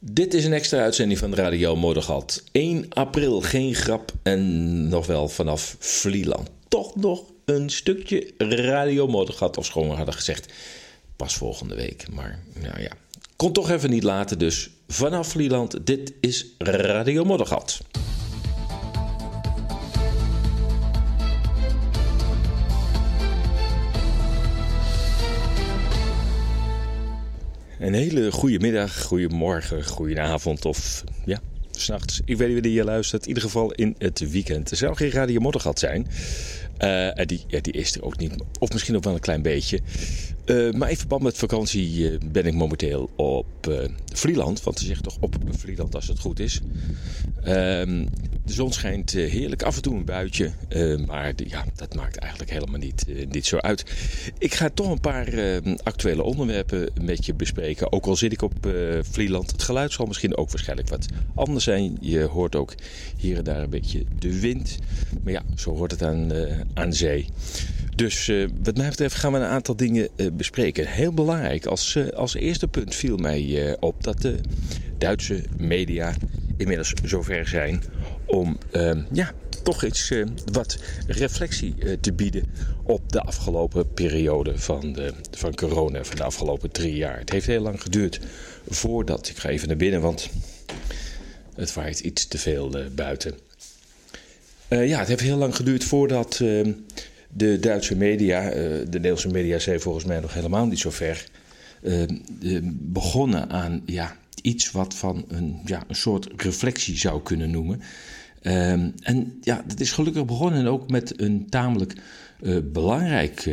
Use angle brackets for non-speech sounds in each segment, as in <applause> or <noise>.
Dit is een extra uitzending van Radio Moddergat. 1 april, geen grap en nog wel vanaf Vlieland. Toch nog een stukje Radio Moddergat, of we hadden gezegd pas volgende week. Maar nou ja, kon toch even niet laten, dus vanaf Vlieland, dit is Radio Moddergat. Een hele goede middag, goedemorgen, goedenavond of ja, s'nachts. Ik weet niet wanneer je luistert. In ieder geval in het weekend. Er zou geen Radio Moddergat zijn. Uh, die, ja, die is er ook niet. Of misschien ook wel een klein beetje. Uh, maar in verband met vakantie uh, ben ik momenteel op Vlieland. Want ze zeggen toch op Vlieland als het goed is. Ehm, de zon schijnt heerlijk. Af en toe een buitje. maar ja, dat maakt eigenlijk helemaal niet, niet zo uit. Ik ga toch een paar actuele onderwerpen met je bespreken. Ook al zit ik op Vlieland. Het geluid zal misschien ook waarschijnlijk wat anders zijn. Je hoort ook hier en daar een beetje de wind. Maar ja, zo hoort het aan aan zee. Dus uh, wat mij betreft gaan we een aantal dingen uh, bespreken. Heel belangrijk, als, uh, als eerste punt viel mij op dat de Duitse media inmiddels zover zijn om ehm, ja, toch iets wat reflectie te bieden op de afgelopen periode van, de, van corona, van de afgelopen drie jaar. Het heeft heel lang geduurd voordat, ik ga even naar binnen, want het waait iets te veel buiten. Ja, het heeft heel lang geduurd voordat uh, de Duitse media, uh, de Nederlandse media zijn volgens mij nog helemaal niet zo ver, begonnen aan ja, iets wat van een, ja, een soort reflectie zou kunnen noemen. Ehm, en ja, dat is gelukkig begonnen ook met een tamelijk belangrijk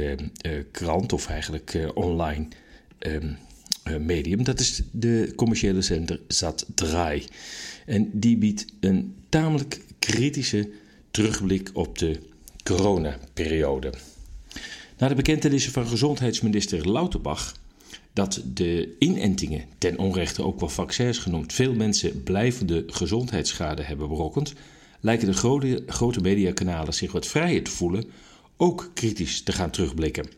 krant, of eigenlijk online um, medium. Dat is de commerciële zender Zat3. En die biedt een tamelijk kritische terugblik op de coronaperiode. Na de bekentenissen van gezondheidsminister Lauterbach dat de inentingen, ten onrechte ook wel vaccins genoemd, veel mensen blijvende gezondheidsschade hebben berokkend, lijken de grote, grote mediakanalen zich wat vrijer te voelen ook kritisch te gaan terugblikken.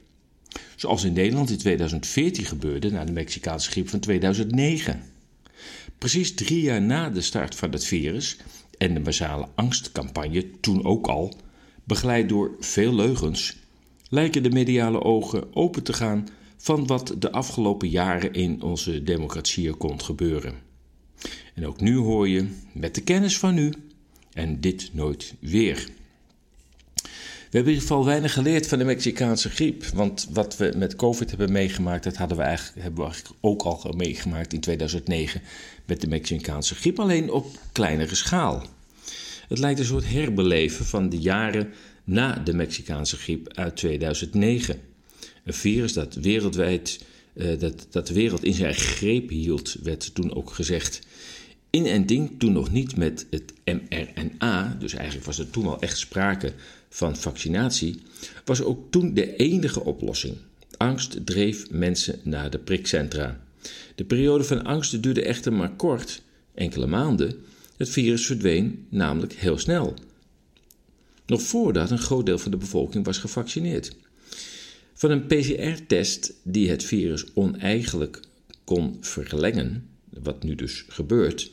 Zoals in Nederland in 2014 gebeurde na de Mexicaanse griep van 2009. Precies drie jaar na de start van het virus en de basale angstcampagne toen ook al, begeleid door veel leugens, lijken de mediale ogen open te gaan van wat de afgelopen jaren in onze democratieën kon gebeuren. En ook nu hoor je, met de kennis van nu, en dit nooit weer. We hebben in ieder geval weinig geleerd van de Mexicaanse griep. Want wat we met COVID hebben meegemaakt, dat hadden we eigenlijk, hebben we eigenlijk ook al meegemaakt in 2009 met de Mexicaanse griep, alleen op kleinere schaal. Het lijkt een soort herbeleven van de jaren na de Mexicaanse griep uit 2009. Een virus dat wereldwijd, uh, dat, dat de wereld in zijn greep hield, werd toen ook gezegd. Inenting toen nog niet met het mRNA, dus eigenlijk was er toen al echt sprake van vaccinatie, was ook toen de enige oplossing. Angst dreef mensen naar de prikcentra. De periode van angst duurde echter maar kort, enkele maanden. Het virus verdween namelijk heel snel. Nog voordat een groot deel van de bevolking was gevaccineerd. Van een PCR-test die het virus oneigenlijk kon verlengen, wat nu dus gebeurt,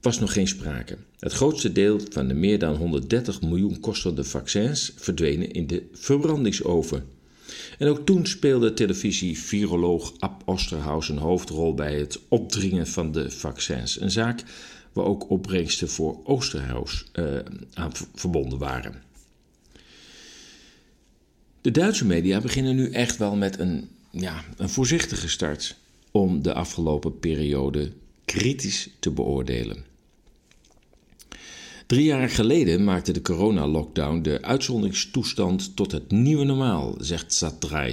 was nog geen sprake. Het grootste deel van de meer dan 130 miljoen kostende vaccins verdwenen in de verbrandingsoven. En ook toen speelde televisie-viroloog Ab Osterhaus een hoofdrol bij het opdringen van de vaccins. Een zaak waar ook opbrengsten voor Oosterhaus uh, aan verbonden waren. De Duitse media beginnen nu echt wel met een, ja, een voorzichtige start om de afgelopen periode kritisch te beoordelen. Drie jaar geleden maakte de coronalockdown de uitzonderingstoestand tot het nieuwe normaal, zegt Sat3,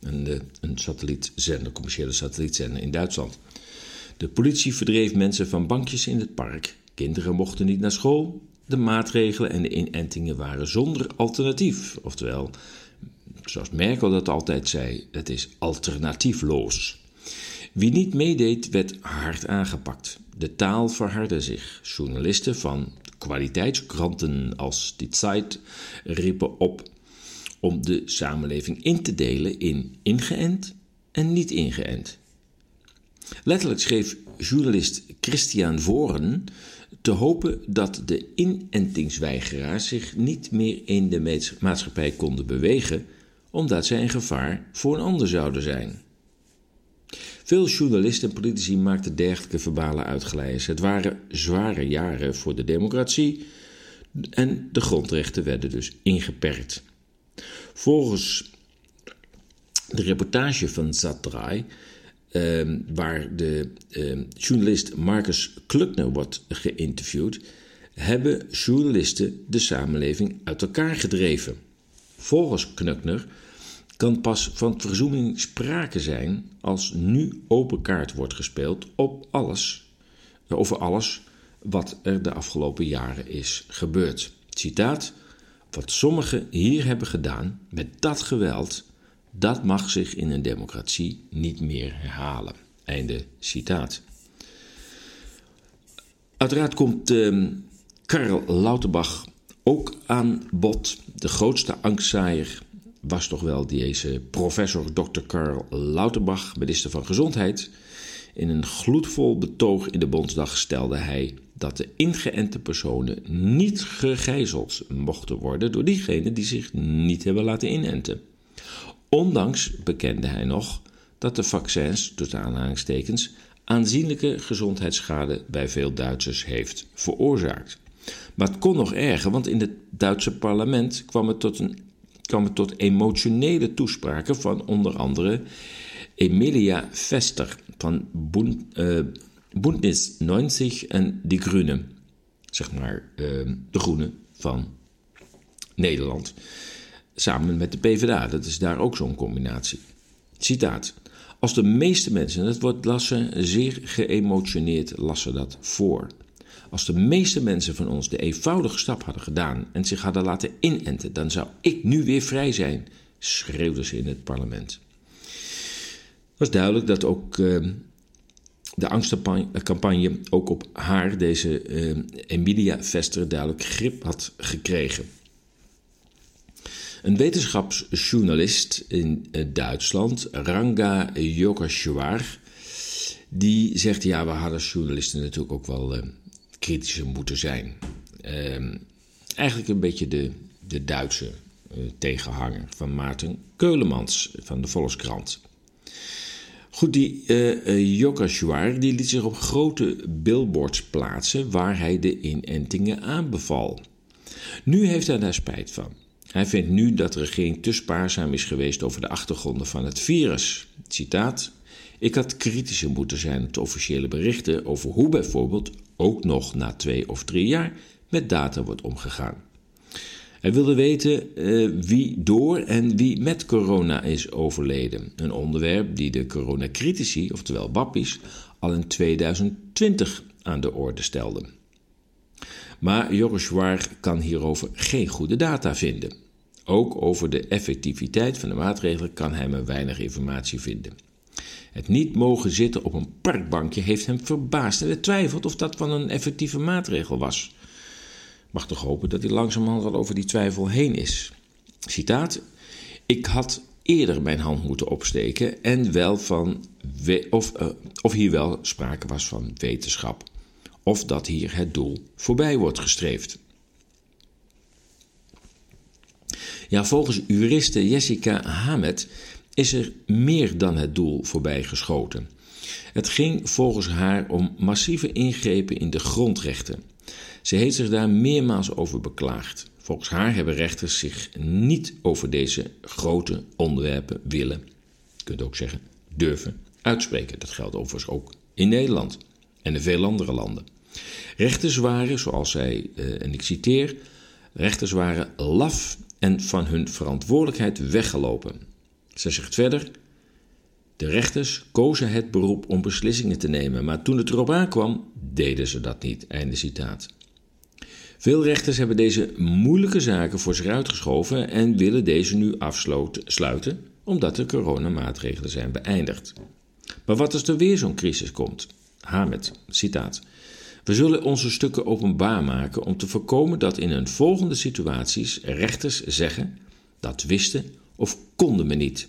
een, eh, een satellietzender, commerciële satellietzender in Duitsland. De politie verdreef mensen van bankjes in het park. Kinderen mochten niet naar school. De maatregelen en de inentingen waren zonder alternatief. Oftewel, zoals Merkel dat altijd zei, het is alternatiefloos. Wie niet meedeed, werd hard aangepakt. De taal verhardde zich. Journalisten van kwaliteitskranten als Die Zeit riepen op om de samenleving in te delen in ingeënt en niet ingeënt. Letterlijk schreef journalist Christian Voren te hopen dat de inentingsweigeraars zich niet meer in de maatschappij konden bewegen, omdat zij een gevaar voor een ander zouden zijn. Veel journalisten en politici maakten dergelijke verbale uitglijers. Het waren zware jaren voor de democratie en de grondrechten werden dus ingeperkt. Volgens de reportage van Zatrai, eh, waar de eh, journalist Marcus Klukner wordt geïnterviewd, hebben journalisten de samenleving uit elkaar gedreven. Volgens Knukner kan pas van verzoening sprake zijn als nu open kaart wordt gespeeld op alles, over alles wat er de afgelopen jaren is gebeurd. Citaat: Wat sommigen hier hebben gedaan met dat geweld, dat mag zich in een democratie niet meer herhalen. Einde citaat. Uiteraard komt uh, Karl Lauterbach ook aan bod, de grootste angstzaaier was toch wel deze professor Dr. Karl Lauterbach, minister van Gezondheid. In een gloedvol betoog in de Bondsdag stelde hij dat de ingeënte personen niet gegijzeld mochten worden door diegenen die zich niet hebben laten inenten. Ondanks bekende hij nog dat de vaccins, tussen aanhalingstekens, aanzienlijke gezondheidsschade bij veel Duitsers heeft veroorzaakt. Maar het kon nog erger, want in het Duitse parlement kwam het tot een kwam het tot emotionele toespraken van onder andere Emilia Vester van Bund, Bündnis 90 en Die Groenen. Zeg maar uh, de Groenen van Nederland. Samen met de PvdA, dat is daar ook zo'n combinatie. Citaat. Als de meeste mensen, het wordt lassen zeer geëmotioneerd, lassen dat voor. Als de meeste mensen van ons de eenvoudige stap hadden gedaan en zich hadden laten inenten, dan zou ik nu weer vrij zijn, schreeuwde ze in het parlement. Het was duidelijk dat ook uh, de angstcampagne ook op haar, deze uh, Emilia Vester, duidelijk grip had gekregen. Een wetenschapsjournalist in uh, Duitsland, Ranga Yogeshwar, die zegt: Ja, we hadden journalisten natuurlijk ook wel kritischer moeten zijn. Ehm, eigenlijk een beetje de, de Duitse uh, tegenhanger van Maarten Keulemans van de Volkskrant. Goed, die uh, die liet zich op grote billboards plaatsen waar hij de inentingen aanbeval. Nu heeft hij daar spijt van. Hij vindt nu dat de regering te spaarzaam is geweest over de achtergronden van het virus. Citaat. Ik had kritischer moeten zijn op de officiële berichten over hoe bijvoorbeeld ook nog na twee of drie jaar met data wordt omgegaan. Hij wilde weten uh, wie door en wie met corona is overleden. Een onderwerp die de coronacritici, oftewel wappies, al in 2020 aan de orde stelden. Maar Joris Schwaar kan hierover geen goede data vinden. Ook over de effectiviteit van de maatregelen kan hij maar weinig informatie vinden. Het niet mogen zitten op een parkbankje heeft hem verbaasd en hij twijfelt of dat van een effectieve maatregel was. Mag toch hopen dat hij langzamerhand wel over die twijfel heen is. Citaat: Ik had eerder mijn hand moeten opsteken en wel van of, uh, of hier wel sprake was van wetenschap. Of dat hier het doel voorbij wordt gestreefd. Ja, volgens juriste Jessica Hamet is er meer dan het doel voorbij geschoten. Het ging volgens haar om massieve ingrepen in de grondrechten. Ze heeft zich daar meermaals over beklaagd. Volgens haar hebben rechters zich niet over deze grote onderwerpen willen, je kunt ook zeggen durven, uitspreken. Dat geldt overigens ook in Nederland en in veel andere landen. Rechters waren, zoals zij, eh, en ik citeer, rechters waren laf en van hun verantwoordelijkheid weggelopen. Zij zegt verder: De rechters kozen het beroep om beslissingen te nemen, maar toen het erop aankwam, deden ze dat niet. Einde citaat. Veel rechters hebben deze moeilijke zaken voor zich uitgeschoven en willen deze nu afsluiten omdat de coronamaatregelen zijn beëindigd. Maar wat als er weer zo'n crisis komt? Hamed, citaat. We zullen onze stukken openbaar maken om te voorkomen dat in een volgende situaties rechters zeggen dat wisten of konden we niet.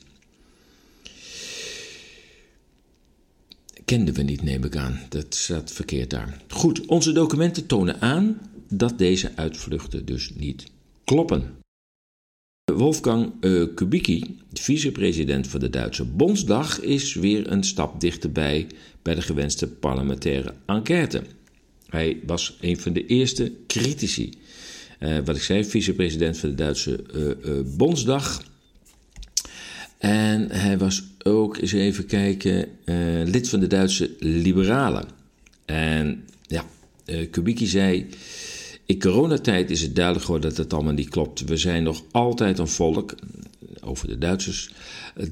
kenden we niet, neem ik aan. Dat staat verkeerd daar. Goed, onze documenten tonen aan dat deze uitvluchten dus niet kloppen. Wolfgang uh, Kubicki, vicepresident van de Duitse Bondsdag, is weer een stap dichterbij bij de gewenste parlementaire enquête. Hij was een van de eerste critici. Uh, wat ik zei, vicepresident van de Duitse uh, Bondsdag. En hij was ook, eens even kijken, lid van de Duitse Liberalen. En ja, Kubicki zei. In coronatijd is het duidelijk geworden dat het allemaal niet klopt. We zijn nog altijd een volk, over de Duitsers,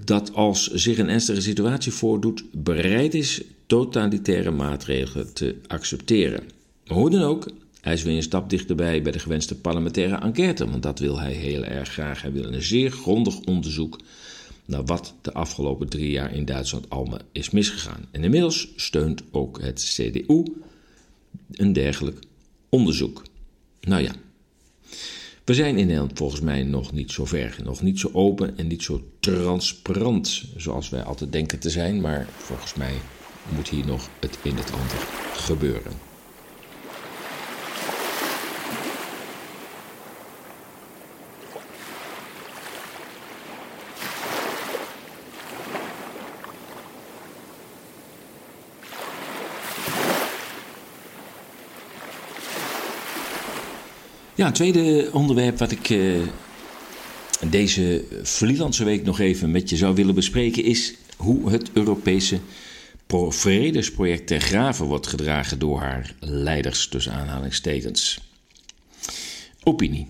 dat als zich een ernstige situatie voordoet, bereid is totalitaire maatregelen te accepteren. Maar hoe dan ook, hij is weer een stap dichterbij bij de gewenste parlementaire enquête, want dat wil hij heel erg graag. Hij wil een zeer grondig onderzoek naar wat de afgelopen drie jaar in Duitsland allemaal is misgegaan. En inmiddels steunt ook het CDU een dergelijk onderzoek. Nou ja, we zijn in Nederland volgens mij nog niet zo ver, nog niet zo open en niet zo transparant zoals wij altijd denken te zijn, maar volgens mij moet hier nog het een en het ander gebeuren. Ja, het tweede onderwerp wat ik uh, deze Vlielandse week nog even met je zou willen bespreken is hoe het Europese vredesproject ter graven wordt gedragen door haar leiders, tussen aanhalingstekens. Opinie.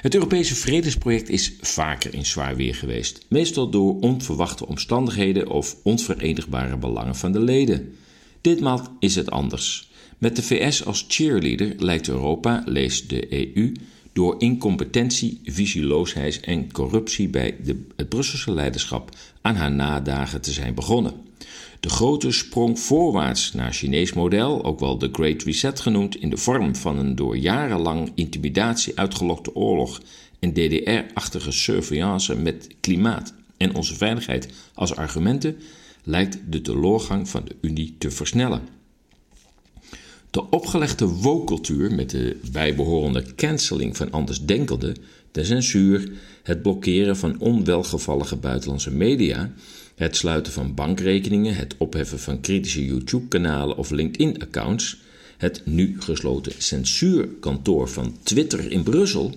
Het Europese vredesproject is vaker in zwaar weer geweest, meestal door onverwachte omstandigheden of onverenigbare belangen van de leden. Ditmaal is het anders. Met de VS als cheerleader lijkt Europa, lees de EU, door incompetentie, visieloosheid en corruptie bij de, het Brusselse leiderschap aan haar nadagen te zijn begonnen. De grote sprong voorwaarts naar Chinees model, ook wel de Great Reset genoemd, in de vorm van een door jarenlang intimidatie uitgelokte oorlog en DDR-achtige surveillance met klimaat en onze veiligheid als argumenten, lijkt de teleurgang van de Unie te versnellen. De opgelegde woke met de bijbehorende cancelling van andersdenkelden, de censuur, het blokkeren van onwelgevallige buitenlandse media, het sluiten van bankrekeningen, het opheffen van kritische YouTube-kanalen of LinkedIn-accounts, het nu gesloten censuurkantoor van Twitter in Brussel,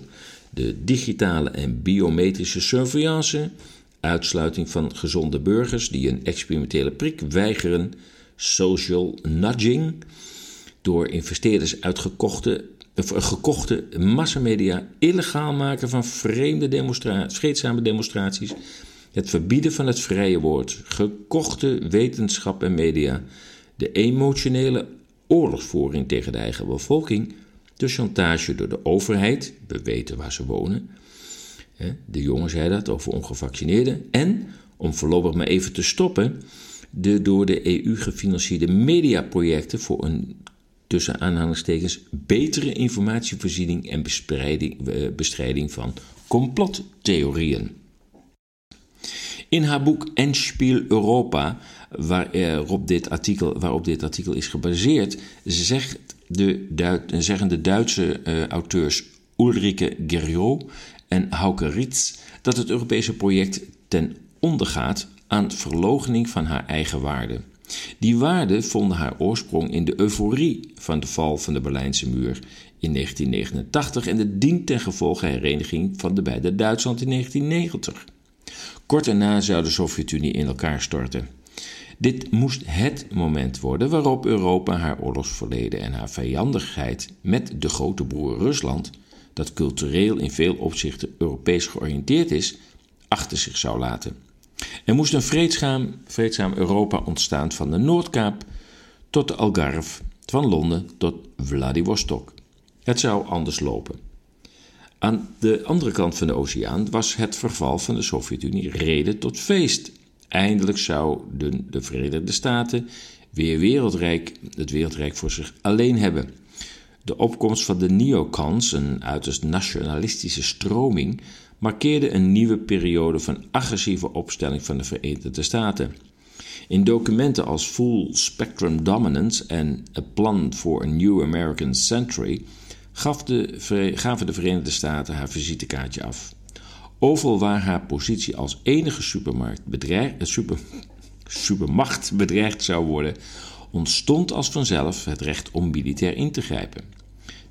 de digitale en biometrische surveillance, uitsluiting van gezonde burgers die een experimentele prik weigeren, social nudging, door investeerders uit gekochte, gekochte massamedia illegaal maken van vreemde demonstra vreedzame demonstraties, het verbieden van het vrije woord, gekochte wetenschap en media, de emotionele oorlogsvoering tegen de eigen bevolking, de chantage door de overheid, we weten waar ze wonen, de jongen zei dat over ongevaccineerden, en, om voorlopig maar even te stoppen, de door de EU gefinancierde mediaprojecten voor een tussen aanhalingstekens betere informatievoorziening en eh, bestrijding van complottheorieën. In haar boek Endspiel Europa, waarop dit artikel, dit artikel is gebaseerd, zegt de zeggen de Duitse uh, auteurs Ulrike Geriot en Hauke Ritz dat het Europese project ten onder gaat aan verloochening van haar eigen waarde. Die waarden vonden haar oorsprong in de euforie van de val van de Berlijnse muur in 1989 en de dient ten gevolge hereniging van de beide Duitsland in 1990. Kort daarna zou de Sovjet-Unie in elkaar storten. Dit moest het moment worden waarop Europa haar oorlogsverleden en haar vijandigheid met de grote broer Rusland, dat cultureel in veel opzichten Europees georiënteerd is, achter zich zou laten. Er moest een vreedzaam, Europa ontstaan van de Noordkaap tot de Algarve, van Londen tot Vladivostok. Het zou anders lopen. Aan de andere kant van de oceaan was het verval van de Sovjet-Unie reden tot feest. Eindelijk zouden de Verenigde Staten weer wereldrijk, het wereldrijk voor zich alleen hebben. De opkomst van de neocons, een uiterst nationalistische stroming, markeerde een nieuwe periode van agressieve opstelling van de Verenigde Staten. In documenten als Full Spectrum Dominance en A Plan for a New American Century gaf de, gaven de Verenigde Staten haar visitekaartje af. Overal waar haar positie als enige supermarkt bedreigd, eh, super, <laughs> supermacht bedreigd zou worden, ontstond als vanzelf het recht om militair in te grijpen.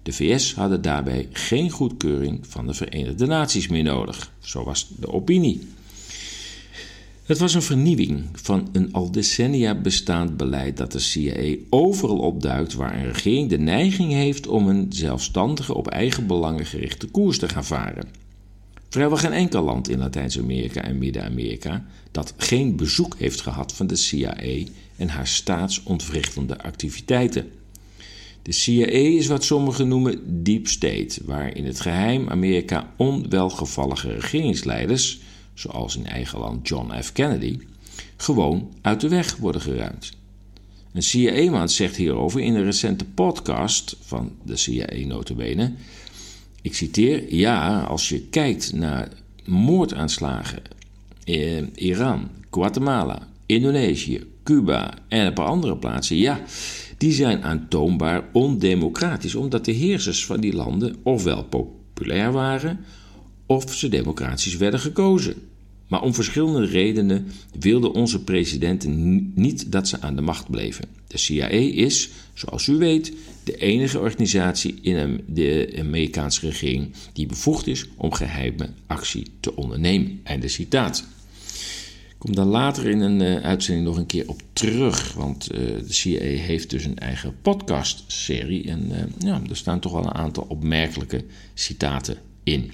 De VS hadden daarbij geen goedkeuring van de Verenigde Naties meer nodig, zo was de opinie. Het was een vernieuwing van een al decennia bestaand beleid dat de CIA overal opduikt waar een regering de neiging heeft om een zelfstandige, op eigen belangen gerichte koers te gaan varen. Vrijwel geen enkel land in Latijns-Amerika en Midden-Amerika dat geen bezoek heeft gehad van de CIA en haar staatsontwrichtende activiteiten. De CIA is wat sommigen noemen deep state, waar in het geheim Amerika onwelgevallige regeringsleiders, zoals in eigen land John F. Kennedy, gewoon uit de weg worden geruimd. Een CIA-man zegt hierover in een recente podcast van de CIA notabene, ik citeer, ja, als je kijkt naar moordaanslagen in Iran, Guatemala, Indonesië, Cuba en een paar andere plaatsen, ja, die zijn aantoonbaar ondemocratisch, omdat de heersers van die landen ofwel populair waren of ze democratisch werden gekozen. Maar om verschillende redenen wilden onze presidenten niet dat ze aan de macht bleven. De CIA is, zoals u weet, de enige organisatie in de Amerikaanse regering die bevoegd is om geheime actie te ondernemen. Einde citaat. Kom daar later in een uh, uitzending nog een keer op terug. Want uh, de CIA heeft dus een eigen podcastserie. En uh, ja, er staan toch wel een aantal opmerkelijke citaten in.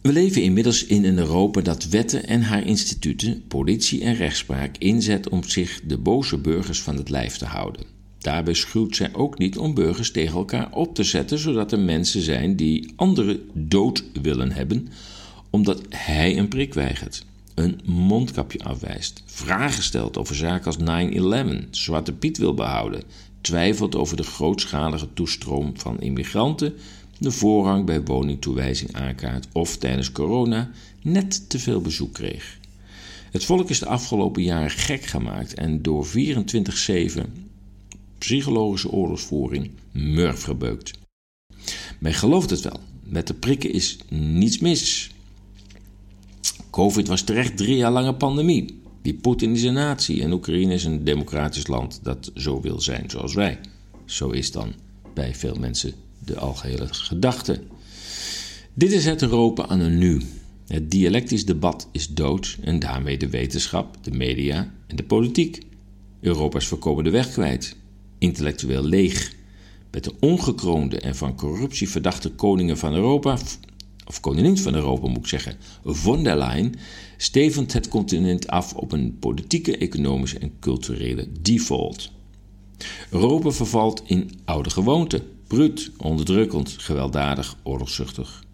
We leven inmiddels in een Europa dat wetten en haar instituten, politie en rechtspraak inzet om zich de boze burgers van het lijf te houden. Daarbij schuwt zij ook niet om burgers tegen elkaar op te zetten, zodat er mensen zijn die anderen dood willen hebben, omdat hij een prik weigert een mondkapje afwijst, vragen stelt over zaken als 9-11, Zwarte Piet wil behouden, twijfelt over de grootschalige toestroom van immigranten, de voorrang bij woningtoewijzing aankaart of tijdens corona net te veel bezoek kreeg. Het volk is de afgelopen jaren gek gemaakt en door 24-7 psychologische oorlogsvoering murf gebeukt. Men gelooft het wel, met de prikken is niets mis. Covid was terecht drie jaar lange pandemie. Die Poetin is een natie en Oekraïne is een democratisch land dat zo wil zijn zoals wij. Zo is dan bij veel mensen de algehele gedachte. Dit is het Europa aan een nu. Het dialectisch debat is dood en daarmee de wetenschap, de media en de politiek. Europa is voorkomen de weg kwijt, intellectueel leeg. Met de ongekroonde en van corruptie verdachte koningen van Europa of koningin van Europa moet ik zeggen, von der Leyen, stevend het continent af op een politieke, economische en culturele default. Europa vervalt in oude gewoonten, bruut, onderdrukkend, gewelddadig, oorlogszuchtig.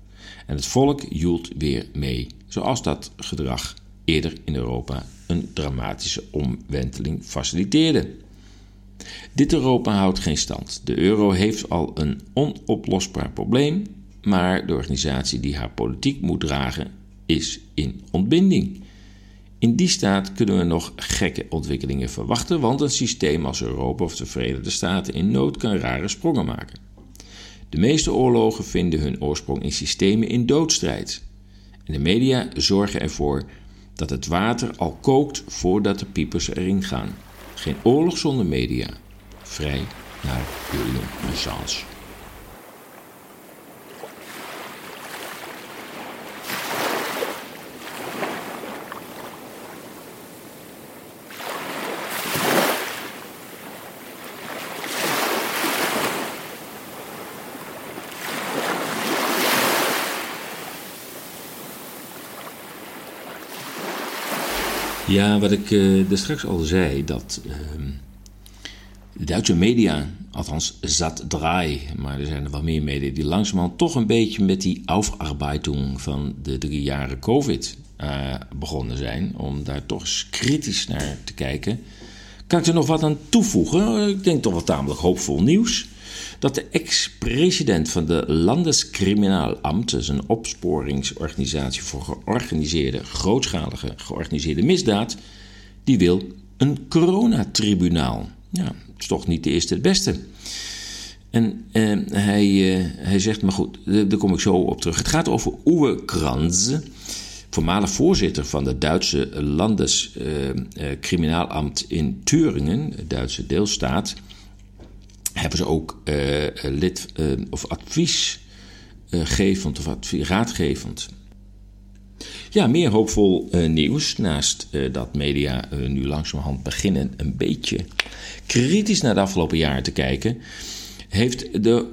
En het volk joelt weer mee, zoals dat gedrag eerder in Europa een dramatische omwenteling faciliteerde. Dit Europa houdt geen stand. De euro heeft al een onoplosbaar probleem maar de organisatie die haar politiek moet dragen is in ontbinding. In die staat kunnen we nog gekke ontwikkelingen verwachten, want een systeem als Europa of de Verenigde Staten in nood kan rare sprongen maken. De meeste oorlogen vinden hun oorsprong in systemen in doodstrijd. En de media zorgen ervoor dat het water al kookt voordat de piepers erin gaan. Geen oorlog zonder media. Vrij naar Julian Assange. Ja, wat ik uh, er straks al zei, dat de Duitse media, althans zat draai, maar er zijn er wel meer media die langzamerhand toch een beetje met die afarbeitung van de drie jaren COVID uh, begonnen zijn, om daar toch eens kritisch naar te kijken. Kan ik er nog wat aan toevoegen? Ik denk toch wel tamelijk hoopvol nieuws dat de ex-president van de Landeskriminaalamt, dus een opsporingsorganisatie voor georganiseerde, grootschalige georganiseerde misdaad, die wil een coronatribunaal. Ja, dat is toch niet de eerste het beste. En eh, hij, eh, hij zegt, maar goed, daar kom ik zo op terug. Het gaat over Uwe Kranz, voormalig voorzitter van het Duitse Landeskriminaalamt uh, in Thüringen, Duitse deelstaat. Hebben ze ook eh, lid of adviesgevend of advies, raadgevend ja, meer hoopvol nieuws. Naast dat media nu langzamerhand beginnen een beetje kritisch naar de afgelopen jaren te kijken, heeft de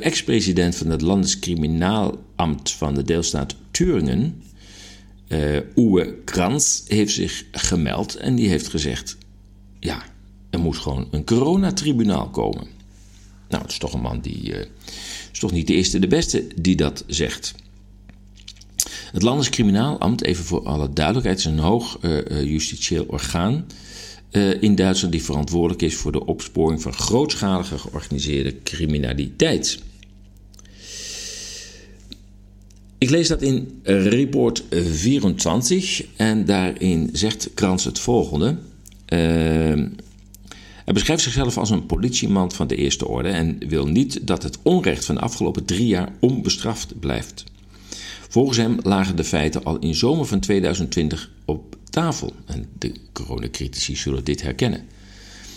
ex-president van het Landeskriminaalamt van de deelstaat Thüringen, Uwe Krans, heeft zich gemeld en die heeft gezegd: ja, er moet gewoon een coronatribunaal komen. Nou, het is toch een man die. is toch niet de eerste, de beste die dat zegt. Het Landeskriminaalamt, even voor alle duidelijkheid, is een hoog uh, justitieel orgaan uh, in Duitsland die verantwoordelijk is voor de opsporing van grootschalige georganiseerde criminaliteit. Ik lees dat in Report 24 en daarin zegt Krans het volgende. Uh, hij beschrijft zichzelf als een politieman van de eerste orde en wil niet dat het onrecht van de afgelopen drie jaar onbestraft blijft. Volgens hem lagen de feiten al in zomer van 2020 op tafel en de coronacritici zullen dit herkennen.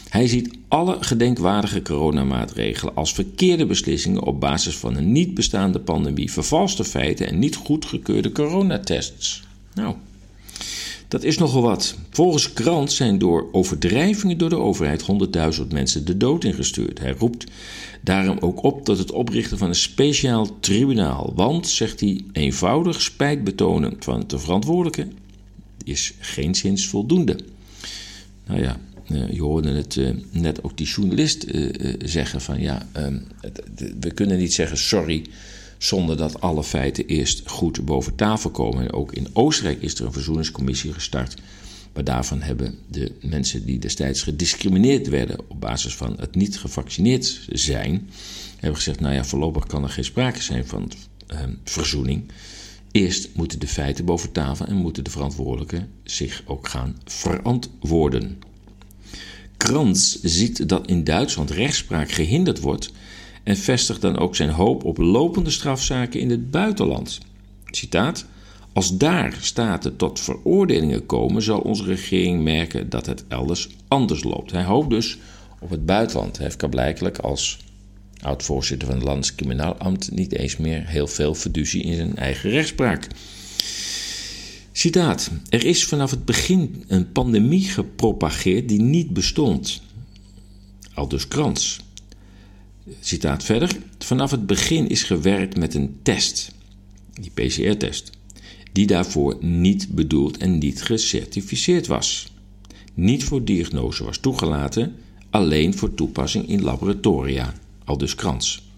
Hij ziet alle gedenkwaardige coronamaatregelen als verkeerde beslissingen op basis van een niet bestaande pandemie, vervalste feiten en niet goedgekeurde coronatests. Nou, dat is nogal wat. Volgens Krant zijn door overdrijvingen door de overheid 100.000 mensen de dood ingestuurd. Hij roept daarom ook op tot het oprichten van een speciaal tribunaal. Want, zegt hij, eenvoudig spijt betonen van de verantwoordelijke is geen zins voldoende. Nou ja, eh, je hoorde het eh, net ook die journalist eh, zeggen van ja, ehm, we kunnen niet zeggen sorry zonder dat alle feiten eerst goed boven tafel komen. En ook in Oostenrijk is er een verzoeningscommissie gestart. Maar daarvan hebben de mensen die destijds gediscrimineerd werden op basis van het niet gevaccineerd zijn, hebben gezegd: nou ja, voorlopig kan er geen sprake zijn van uh, verzoening. Eerst moeten de feiten boven tafel en moeten de verantwoordelijken zich ook gaan verantwoorden. Krans ziet dat in Duitsland rechtspraak gehinderd wordt en vestigt dan ook zijn hoop op lopende strafzaken in het buitenland. Citaat: Als daar staten tot veroordelingen komen, zal onze regering merken dat het elders anders loopt. Hij hoopt dus op het buitenland. Hij heeft blijkelijk als oud-voorzitter van het Landskriminaalamt niet eens meer heel veel fiducie in zijn eigen rechtspraak. Citaat: Er is vanaf het begin een pandemie gepropageerd die niet bestond. Aldus Krans. Citaat verder. Vanaf het begin is gewerkt met een test, die PCR-test, die daarvoor niet bedoeld en niet gecertificeerd was. Niet voor diagnose was toegelaten, alleen voor toepassing in laboratoria, al dus krans.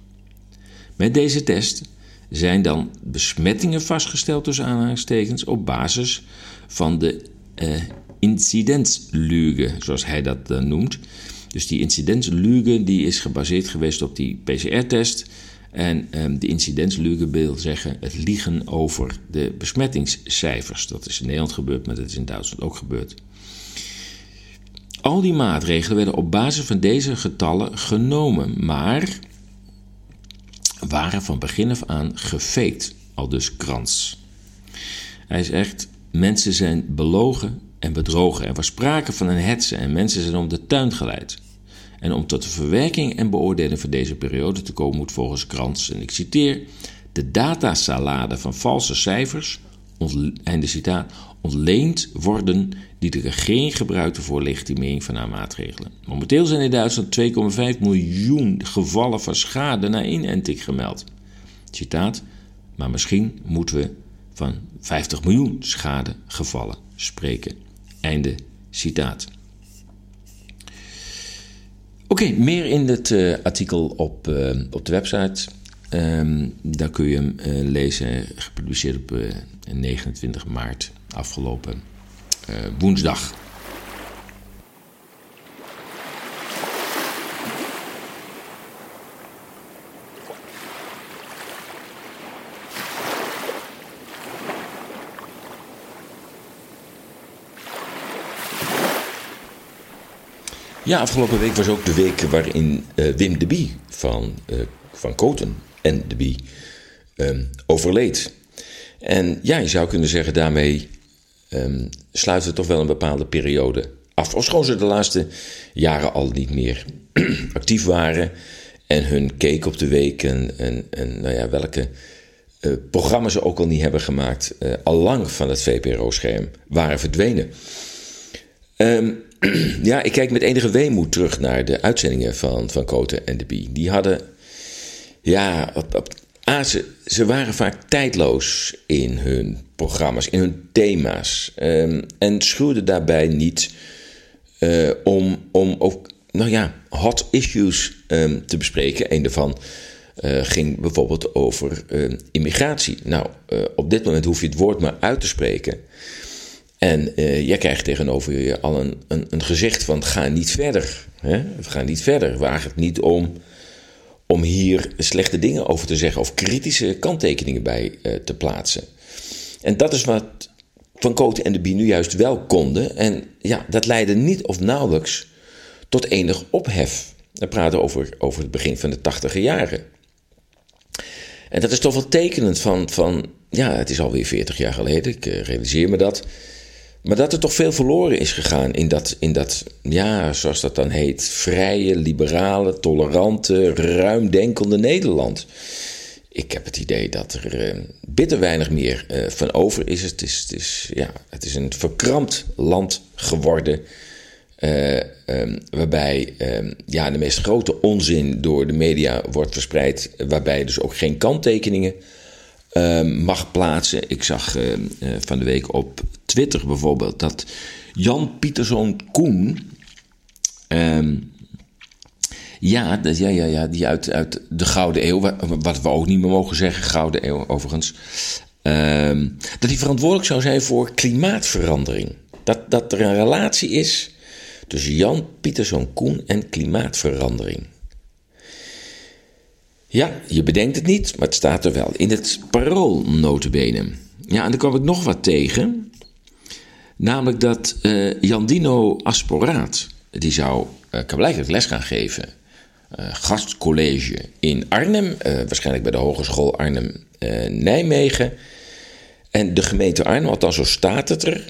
Met deze test zijn dan besmettingen vastgesteld tussen aanhalingstekens op basis van de eh, incidentsluge, zoals hij dat dan noemt, dus die incidentsluge die is gebaseerd geweest op die PCR-test. En um, de incidentsluge wil zeggen het liegen over de besmettingscijfers. Dat is in Nederland gebeurd, maar dat is in Duitsland ook gebeurd. Al die maatregelen werden op basis van deze getallen genomen, maar waren van begin af aan gefaked, al dus Krans. Hij zegt: mensen zijn belogen en bedrogen. Er was sprake van een hetze en mensen zijn om de tuin geleid. En om tot de verwerking en beoordeling van deze periode te komen moet volgens Krantz, en ik citeer, de datasalade van valse cijfers, en de citaat, ontleend worden die de regering gebruikte voor legitimering van haar maatregelen. Momenteel zijn in Duitsland 2,5 miljoen gevallen van schade na inenting gemeld. Citaat, maar misschien moeten we van 50 miljoen schadegevallen spreken. Einde citaat. Oké, meer in het uh, artikel op, uh, op de website. Um, daar kun je hem uh, lezen, gepubliceerd op 29 maart afgelopen woensdag. Ja, afgelopen week was ook de week waarin uh, Wim de Bie van, uh, van Koten en de Bie um, overleed. En ja, je zou kunnen zeggen, daarmee um, sluiten we toch wel een bepaalde periode af. Ofschoon ze de laatste jaren al niet meer <clears throat> actief waren en hun keek op de week en, en, nou ja, welke uh, programma's ze ook al niet hebben gemaakt, al lang van het VPRO-scherm waren verdwenen. Um, <clears throat> ja, ik kijk met enige weemoed terug naar de uitzendingen van, van Koten en de Bie. Die hadden, ja, op, ze, waren vaak tijdloos in hun programma's, in hun thema's. Um, en schuwden daarbij niet uh, om, om ook, nou ja, hot issues um, te bespreken. Een daarvan uh, ging bijvoorbeeld over uh, immigratie. Nou, op dit moment hoef je het woord maar uit te spreken. En uh, jij krijgt tegenover je al een, een, een gezicht van ga niet verder. Hè? We gaan niet verder. Waag het niet om, om hier slechte dingen over te zeggen of kritische kanttekeningen bij uh, te plaatsen. En dat is wat Van Koten en de Bie nu juist wel konden. En ja, dat leidde niet of nauwelijks tot enig ophef. We praten over, over het begin van de tachtige jaren. En dat is toch wel tekenend van, van ja, het is alweer 40 jaar geleden, ik uh, realiseer me dat. Maar dat er toch veel verloren is gegaan in dat, in dat, ja, zoals dat dan heet, vrije, liberale, tolerante, ruimdenkende Nederland. Ik heb het idee dat er uh, bitter weinig meer uh, van over is. Het is, het, is, ja, het is een verkrampt land geworden. Uh, um, waarbij um, ja, de meest grote onzin door de media wordt verspreid. Waarbij dus ook geen kanttekeningen mag plaatsen. Ik zag uh, van de week op Twitter bijvoorbeeld dat Jan Pieterszoon Koen. Uh, ja, ja, ja, ja, die uit, uit de Gouden Eeuw, wat we ook niet meer mogen zeggen, Gouden Eeuw overigens. Ehm, dat hij verantwoordelijk zou zijn voor klimaatverandering. Dat, dat er een relatie is tussen Jan Pieterszoon Koen en klimaatverandering. Ja, je bedenkt het niet, maar het staat er wel. In het parool notabene. Ja, en dan kwam ik nog wat tegen. Namelijk dat uh, Jandino Asporaat, die zou uh, les gaan geven. Uh, gastcollege in Arnhem, waarschijnlijk bij de Hogeschool Arnhem-Nijmegen. en de gemeente Arnhem, althans zo staat het er,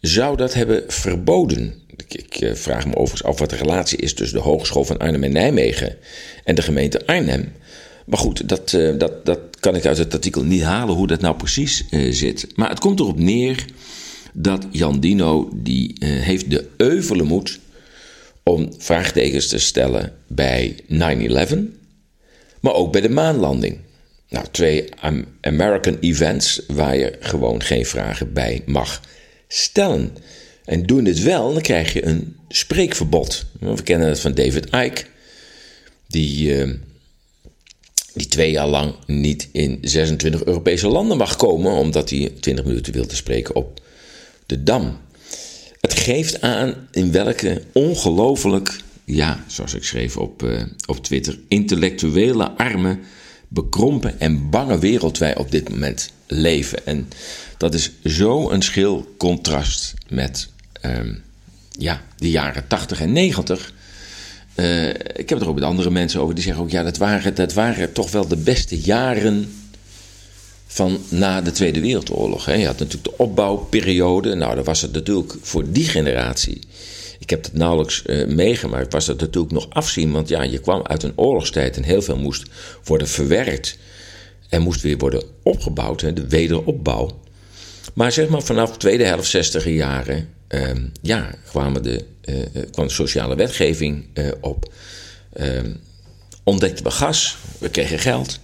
zou dat hebben verboden. Ik, ik vraag me overigens af wat de relatie is tussen de Hogeschool van Arnhem en Nijmegen en de gemeente Arnhem. Maar goed, dat, uh, dat, dat kan ik uit het artikel niet halen hoe dat nou precies uh, zit. Maar het komt erop neer dat Jan Dino die, heeft de euvele moed om vraagtekens te stellen bij 9-11, maar ook bij de maanlanding. Nou, twee American events waar je gewoon geen vragen bij mag stellen. En doen dit wel, dan krijg je een spreekverbod. We kennen het van David Icke, die die twee jaar lang niet in 26 Europese landen mag komen, omdat hij 20 minuten wil te spreken op de Dam. Het geeft aan in welke ongelooflijk, ja, zoals ik schreef op, uh, op Twitter, intellectuele, arme, bekrompen en bange wereld wij op dit moment leven. En dat is zo een schil contrast met um, ja, de jaren 80 en 90 uh, ik heb het er ook met andere mensen over. Die zeggen ook, ja, dat waren, dat waren toch wel de beste jaren van na de Tweede Wereldoorlog. Hè. Je had natuurlijk de opbouwperiode. Nou, dat was het natuurlijk voor die generatie. Ik heb het nauwelijks uh, meegemaakt. Was dat natuurlijk nog afzien. Want ja, je kwam uit een oorlogstijd en heel veel moest worden verwerkt. En moest weer worden opgebouwd, hè, de wederopbouw. Maar zeg maar vanaf de tweede helft 60 jaren uh, ja, kwamen de, uh, kwam de sociale wetgeving uh, op. Uh, ontdekten we gas, we kregen geld.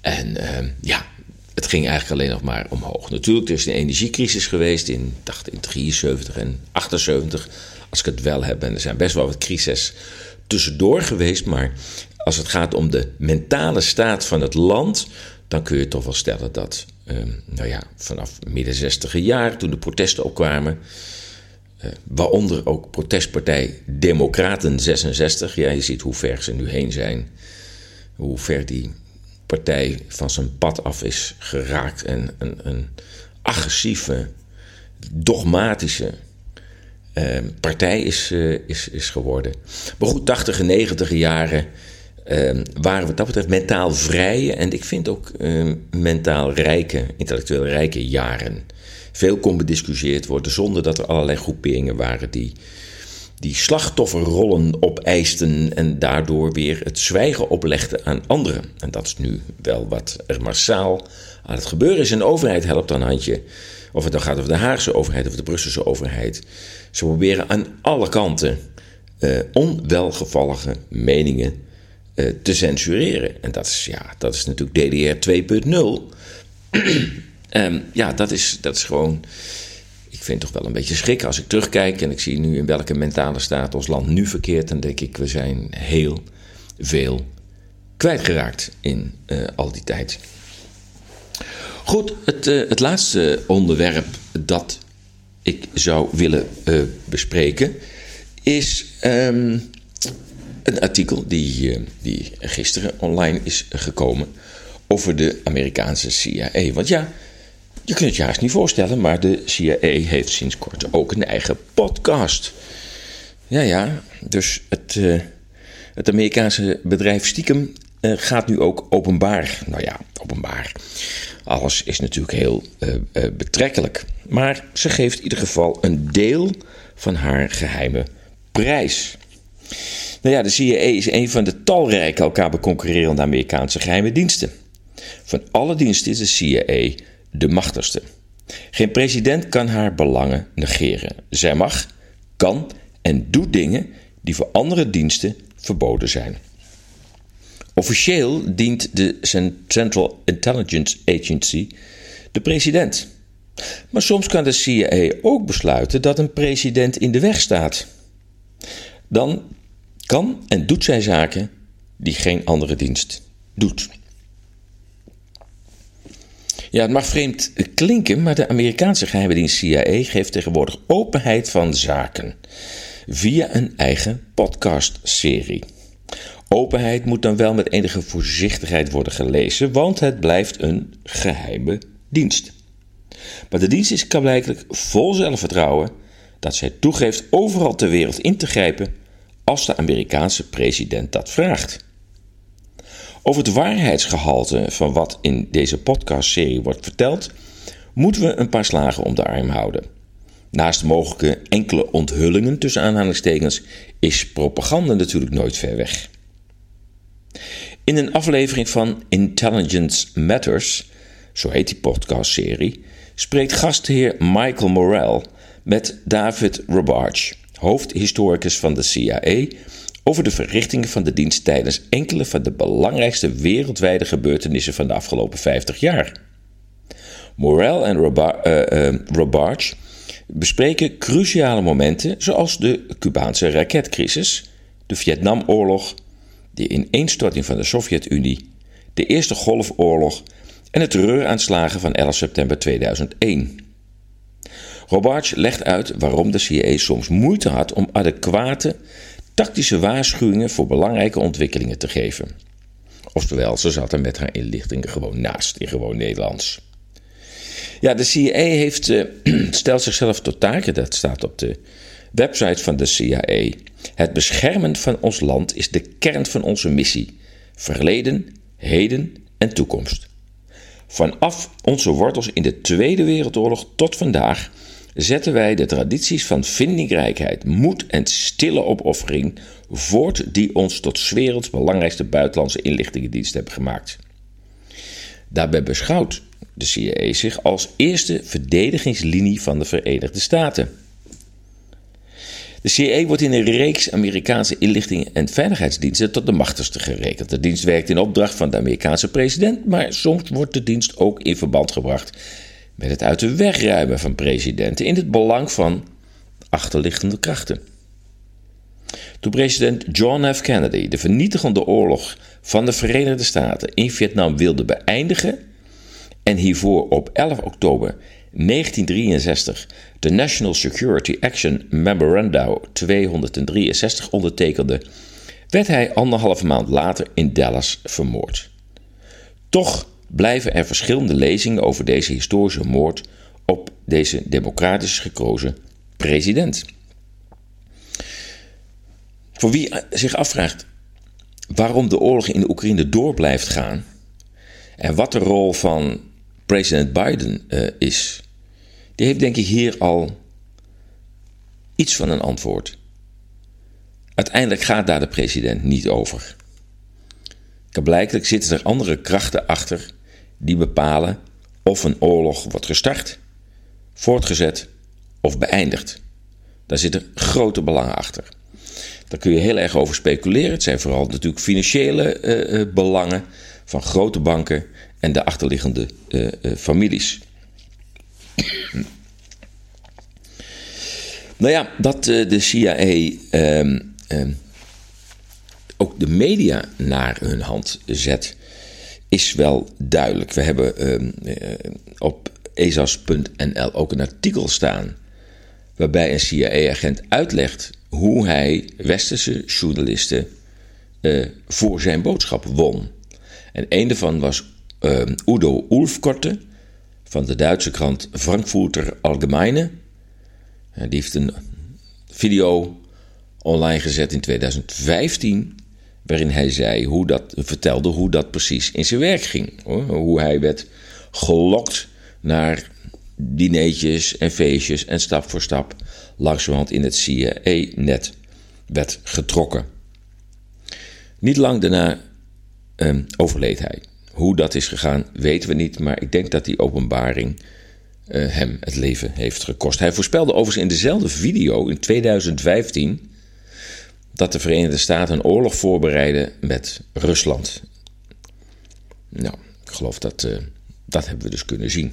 En ehm, ja, het ging eigenlijk alleen nog maar omhoog. Natuurlijk, er is een energiecrisis geweest in, dacht, in 73 en 78, als ik het wel heb. En er zijn best wel wat crises tussendoor geweest. Maar als het gaat om de mentale staat van het land, dan kun je toch wel stellen dat, nou ja, vanaf midden 60 jaar, toen de protesten opkwamen, waaronder ook protestpartij Democraten 66, ja, je ziet hoe ver ze nu heen zijn, hoe ver die partij van zijn pad af is geraakt en een, een agressieve, dogmatische partij is, is, is geworden. Maar goed, 80 en 90 jaren waren wat dat betreft mentaal vrije en ik vind ook mentaal rijke, intellectueel rijke jaren. Veel kon bediscussieerd worden zonder dat er allerlei groeperingen waren die die slachtofferrollen opeisten en daardoor weer het zwijgen oplegden aan anderen. En dat is nu wel wat er massaal aan het gebeuren is. En de overheid helpt dan handje. Of het dan gaat over de Haagse overheid of de Brusselse overheid. Ze proberen aan alle kanten uh, onwelgevallige meningen uh, te censureren. En dat is, ja, dat is natuurlijk DDR 2.0. <clears throat> um, ja, dat is, dat is gewoon ik vind het toch wel een beetje schrik als ik terugkijk en ik zie nu in welke mentale staat ons land nu verkeert. Dan denk ik, we zijn heel veel kwijtgeraakt in uh, al die tijd. Goed, het, uh, het laatste onderwerp dat ik zou willen uh, bespreken is um, een artikel die, die gisteren online is gekomen over de Amerikaanse CIA. Want ja, je kunt het je haast niet voorstellen, maar de CIA heeft sinds kort ook een eigen podcast. Ja, ja, dus het, uh, het Amerikaanse bedrijf stiekem uh, gaat nu ook openbaar. Nou ja, openbaar. Alles is natuurlijk heel uh, betrekkelijk. Maar ze geeft in ieder geval een deel van haar geheime prijs. Nou ja, de CIA is een van de talrijke elkaar beconcurrerende Amerikaanse geheime diensten. Van alle diensten is de CIA de machtigste. Geen president kan haar belangen negeren. Zij mag, kan en doet dingen die voor andere diensten verboden zijn. Officieel dient de Central Intelligence Agency de president. Maar soms kan de CIA ook besluiten dat een president in de weg staat. Dan kan en doet zij zaken die geen andere dienst doet. Ja, het mag vreemd klinken, maar de Amerikaanse geheime dienst CIA geeft tegenwoordig openheid van zaken via een eigen podcastserie. Openheid moet dan wel met enige voorzichtigheid worden gelezen, want het blijft een geheime dienst. Maar de dienst is blijkbaar vol zelfvertrouwen dat zij toegeeft overal ter wereld in te grijpen als de Amerikaanse president dat vraagt. Over het waarheidsgehalte van wat in deze podcastserie wordt verteld, moeten we een paar slagen om de arm houden. Naast mogelijke enkele onthullingen tussen aanhalingstekens is propaganda natuurlijk nooit ver weg. In een aflevering van Intelligence Matters, zo heet die podcastserie, spreekt gastheer Michael Morrell met David Robarch, hoofdhistoricus van de CIA over de verrichtingen van de dienst tijdens enkele van de belangrijkste wereldwijde gebeurtenissen van de afgelopen 50 jaar. Morel en Robarch uh, uh, bespreken cruciale momenten zoals de Cubaanse raketcrisis, de Vietnamoorlog, de ineenstorting van de Sovjet-Unie, de Eerste Golfoorlog en de terreuraanslagen van 11 september 2001. Robarch legt uit waarom de CIA soms moeite had om adequate tactische waarschuwingen voor belangrijke ontwikkelingen te geven. Oftewel, ze zat er met haar inlichtingen gewoon naast, in gewoon Nederlands. Ja, de CIA heeft, uh, <clears throat> stelt zichzelf tot taak, dat staat op de website van de CIA. Het beschermen van ons land is de kern van onze missie. Verleden, heden en toekomst. Vanaf onze wortels in de Tweede Wereldoorlog tot vandaag zetten wij de tradities van vindingrijkheid, moed en stille opoffering voort die ons tot werelds belangrijkste buitenlandse inlichtingendienst hebben gemaakt. Daarbij beschouwt de CIA zich als eerste verdedigingslinie van de Verenigde Staten. De CIA wordt in een reeks Amerikaanse inlichtingen en veiligheidsdiensten tot de machtigste gerekend. De dienst werkt in opdracht van de Amerikaanse president, maar soms wordt de dienst ook in verband gebracht met het uit de weg ruimen van presidenten in het belang van achterliggende krachten. Toen president John F. Kennedy de vernietigende oorlog van de Verenigde Staten in Vietnam wilde beëindigen en hiervoor op 11 oktober 1963 de National Security Action Memorandum 263 ondertekende, werd hij anderhalve maand later in Dallas vermoord. Toch blijven er verschillende lezingen over deze historische moord op deze democratisch gekozen president. Voor wie zich afvraagt waarom de oorlog in de Oekraïne door blijft gaan en wat de rol van president Biden uh, is, die heeft denk ik hier al iets van een antwoord. Uiteindelijk gaat daar de president niet over. Blijkelijk zitten er andere krachten achter die bepalen of een oorlog wordt gestart, voortgezet of beëindigd. Daar zitten grote belangen achter. Daar kun je heel erg over speculeren. Het zijn vooral natuurlijk financiële uh, belangen van grote banken en de achterliggende uh, families. <clears throat> nou ja, dat de CIA ehm, ehm, ook de media naar hun hand zet, is wel duidelijk. We hebben ehm, op ezas.nl ook een artikel staan waarbij een CIA-agent uitlegt hoe hij westerse journalisten uh, voor zijn boodschap won. En een daarvan was uh, Udo Ulfkorte van de Duitse krant Frankfurter Allgemeine. die heeft een video online gezet in 2015 waarin hij zei hoe dat, vertelde hoe dat precies in zijn werk ging. Hoe hij werd gelokt naar dineetjes en feestjes en stap voor stap langzamerhand in het CIA-net werd getrokken. Niet lang daarna uh, overleed hij. Hoe dat is gegaan weten we niet, maar ik denk dat die openbaring uh, hem het leven heeft gekost. Hij voorspelde overigens in dezelfde video in 2015 dat de Verenigde Staten een oorlog voorbereiden met Rusland. Nou, ik geloof dat uh, dat hebben we dus kunnen zien.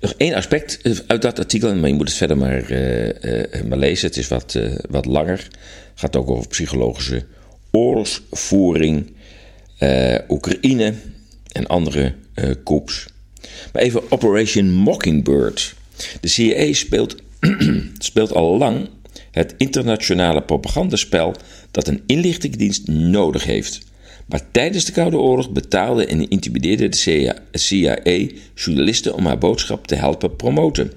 Nog één aspect eh, uit dat artikel, maar je moet het verder maar, uh, maar lezen. Het is wat, wat langer. Het gaat ook over psychologische oorlogsvoering, Oekraïne en andere coups. Maar even Operation Mockingbird. De CIA speelt, <clears throat> speelt al lang het internationale propagandaspel dat een inlichtingendienst nodig heeft. Maar tijdens de Koude Oorlog betaalde en intimideerde de CIA journalisten om haar boodschap te helpen promoten.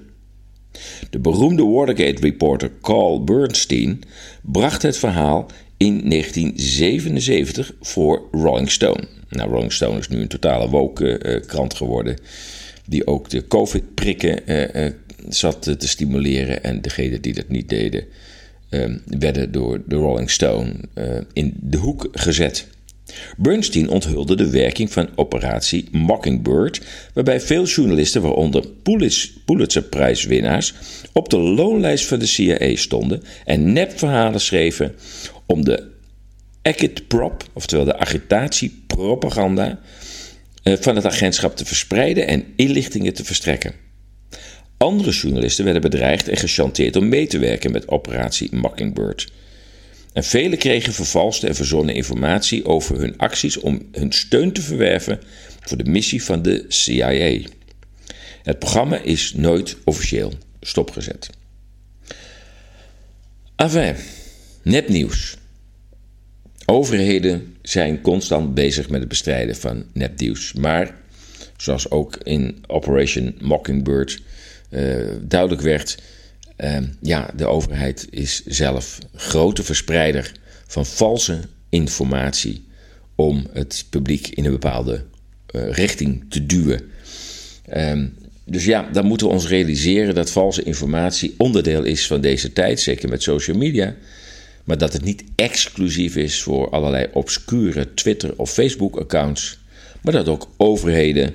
De beroemde Watergate-reporter Carl Bernstein bracht het verhaal in 1977 voor Rolling Stone. Nou, Rolling Stone is nu een totale woke-krant geworden, die ook de COVID-prikken uh, zat te stimuleren. En degenen die dat niet deden, uh, werden door de Rolling Stone in de hoek gezet. Bernstein onthulde de werking van operatie Mockingbird, waarbij veel journalisten, waaronder Pulitzerprijswinnaars, op de loonlijst van de CIA stonden en nepverhalen schreven om de agitprop, oftewel de agitatiepropaganda, eh, van het agentschap te verspreiden en inlichtingen te verstrekken. Andere journalisten werden bedreigd en gechanteerd om mee te werken met operatie Mockingbird. En velen kregen vervalste en verzonnen informatie over hun acties om hun steun te verwerven voor de missie van de CIA. Het programma is nooit officieel stopgezet. Enfin, nepnieuws. Overheden zijn constant bezig met het bestrijden van nepnieuws. Maar, zoals ook in Operation Mockingbird duidelijk werd, uh, ja, de overheid is zelf grote verspreider van valse informatie om het publiek in een bepaalde uh, richting te duwen. Um, dus ja, dan moeten we ons realiseren dat valse informatie onderdeel is van deze tijd, zeker met social media. Maar dat het niet exclusief is voor allerlei obscure Twitter- of Facebook-accounts. Maar dat ook overheden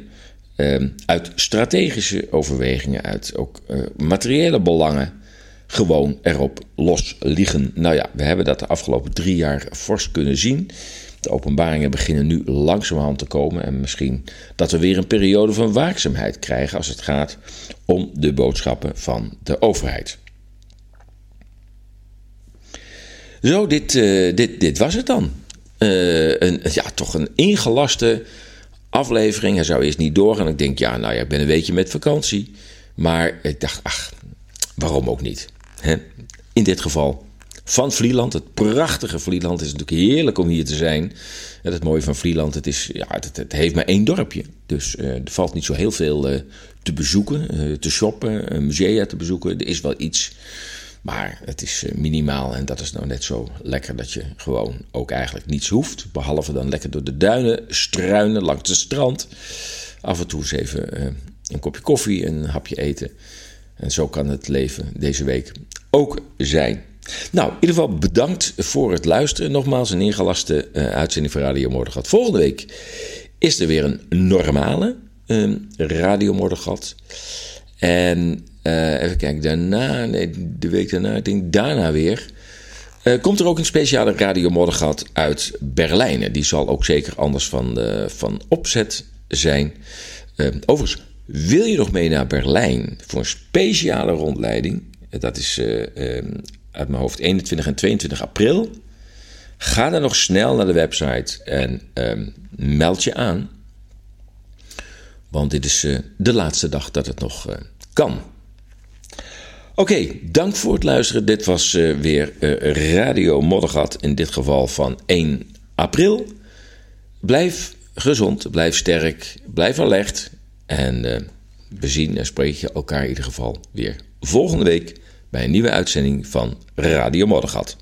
uit strategische overwegingen, uit ook uh, materiële belangen, gewoon erop los liggen. Nou ja, we hebben dat de afgelopen drie jaar fors kunnen zien. De openbaringen beginnen nu langzamerhand te komen. En misschien dat we weer een periode van waakzaamheid krijgen als het gaat om de boodschappen van de overheid. Zo, dit, uh, dit, dit was het dan. Uh, een, ja, toch een ingelaste aflevering. Hij zou eerst niet doorgaan. Ik denk, ja, nou ja, ik ben een weekje met vakantie. Maar ik dacht, ach, waarom ook niet? Hè? In dit geval van Vlieland. Het prachtige Vlieland. Het is natuurlijk heerlijk om hier te zijn. Het mooie van Vlieland, het, is, ja, het, het heeft maar één dorpje. Dus uh, er valt niet zo heel veel uh, te bezoeken, uh, te shoppen, musea te bezoeken. Er is wel iets Maar het is eh, minimaal en dat is nou net zo lekker dat je gewoon ook eigenlijk niets hoeft. Behalve dan lekker door de duinen struinen langs het strand. Af en toe eens even uh, een kopje koffie en een hapje eten. En zo kan het leven deze week ook zijn. Nou, in ieder geval bedankt voor het luisteren. Nogmaals een ingelaste uh, uitzending van Radio Mordegat. Volgende week is er weer een normale uh, Radio Mordegat. En uh, even kijken, daarna, nee, de week daarna, ik denk daarna weer. Uh, komt er ook een speciale Radio Moddergat uit Berlijn. Die zal ook zeker anders van, uh, van opzet zijn. overigens, wil je nog mee naar Berlijn voor een speciale rondleiding? Dat is uit mijn hoofd 21 en 22 april. Ga dan nog snel naar de website en um, meld je aan. Want dit is de laatste dag dat het nog kan. Oké, dank voor het luisteren. Dit was uh, weer uh, Radio Moddergat, in dit geval van 1 april. Blijf gezond, blijf sterk, blijf alert. En uh, we zien en spreken elkaar in ieder geval weer volgende week bij een nieuwe uitzending van Radio Moddergat.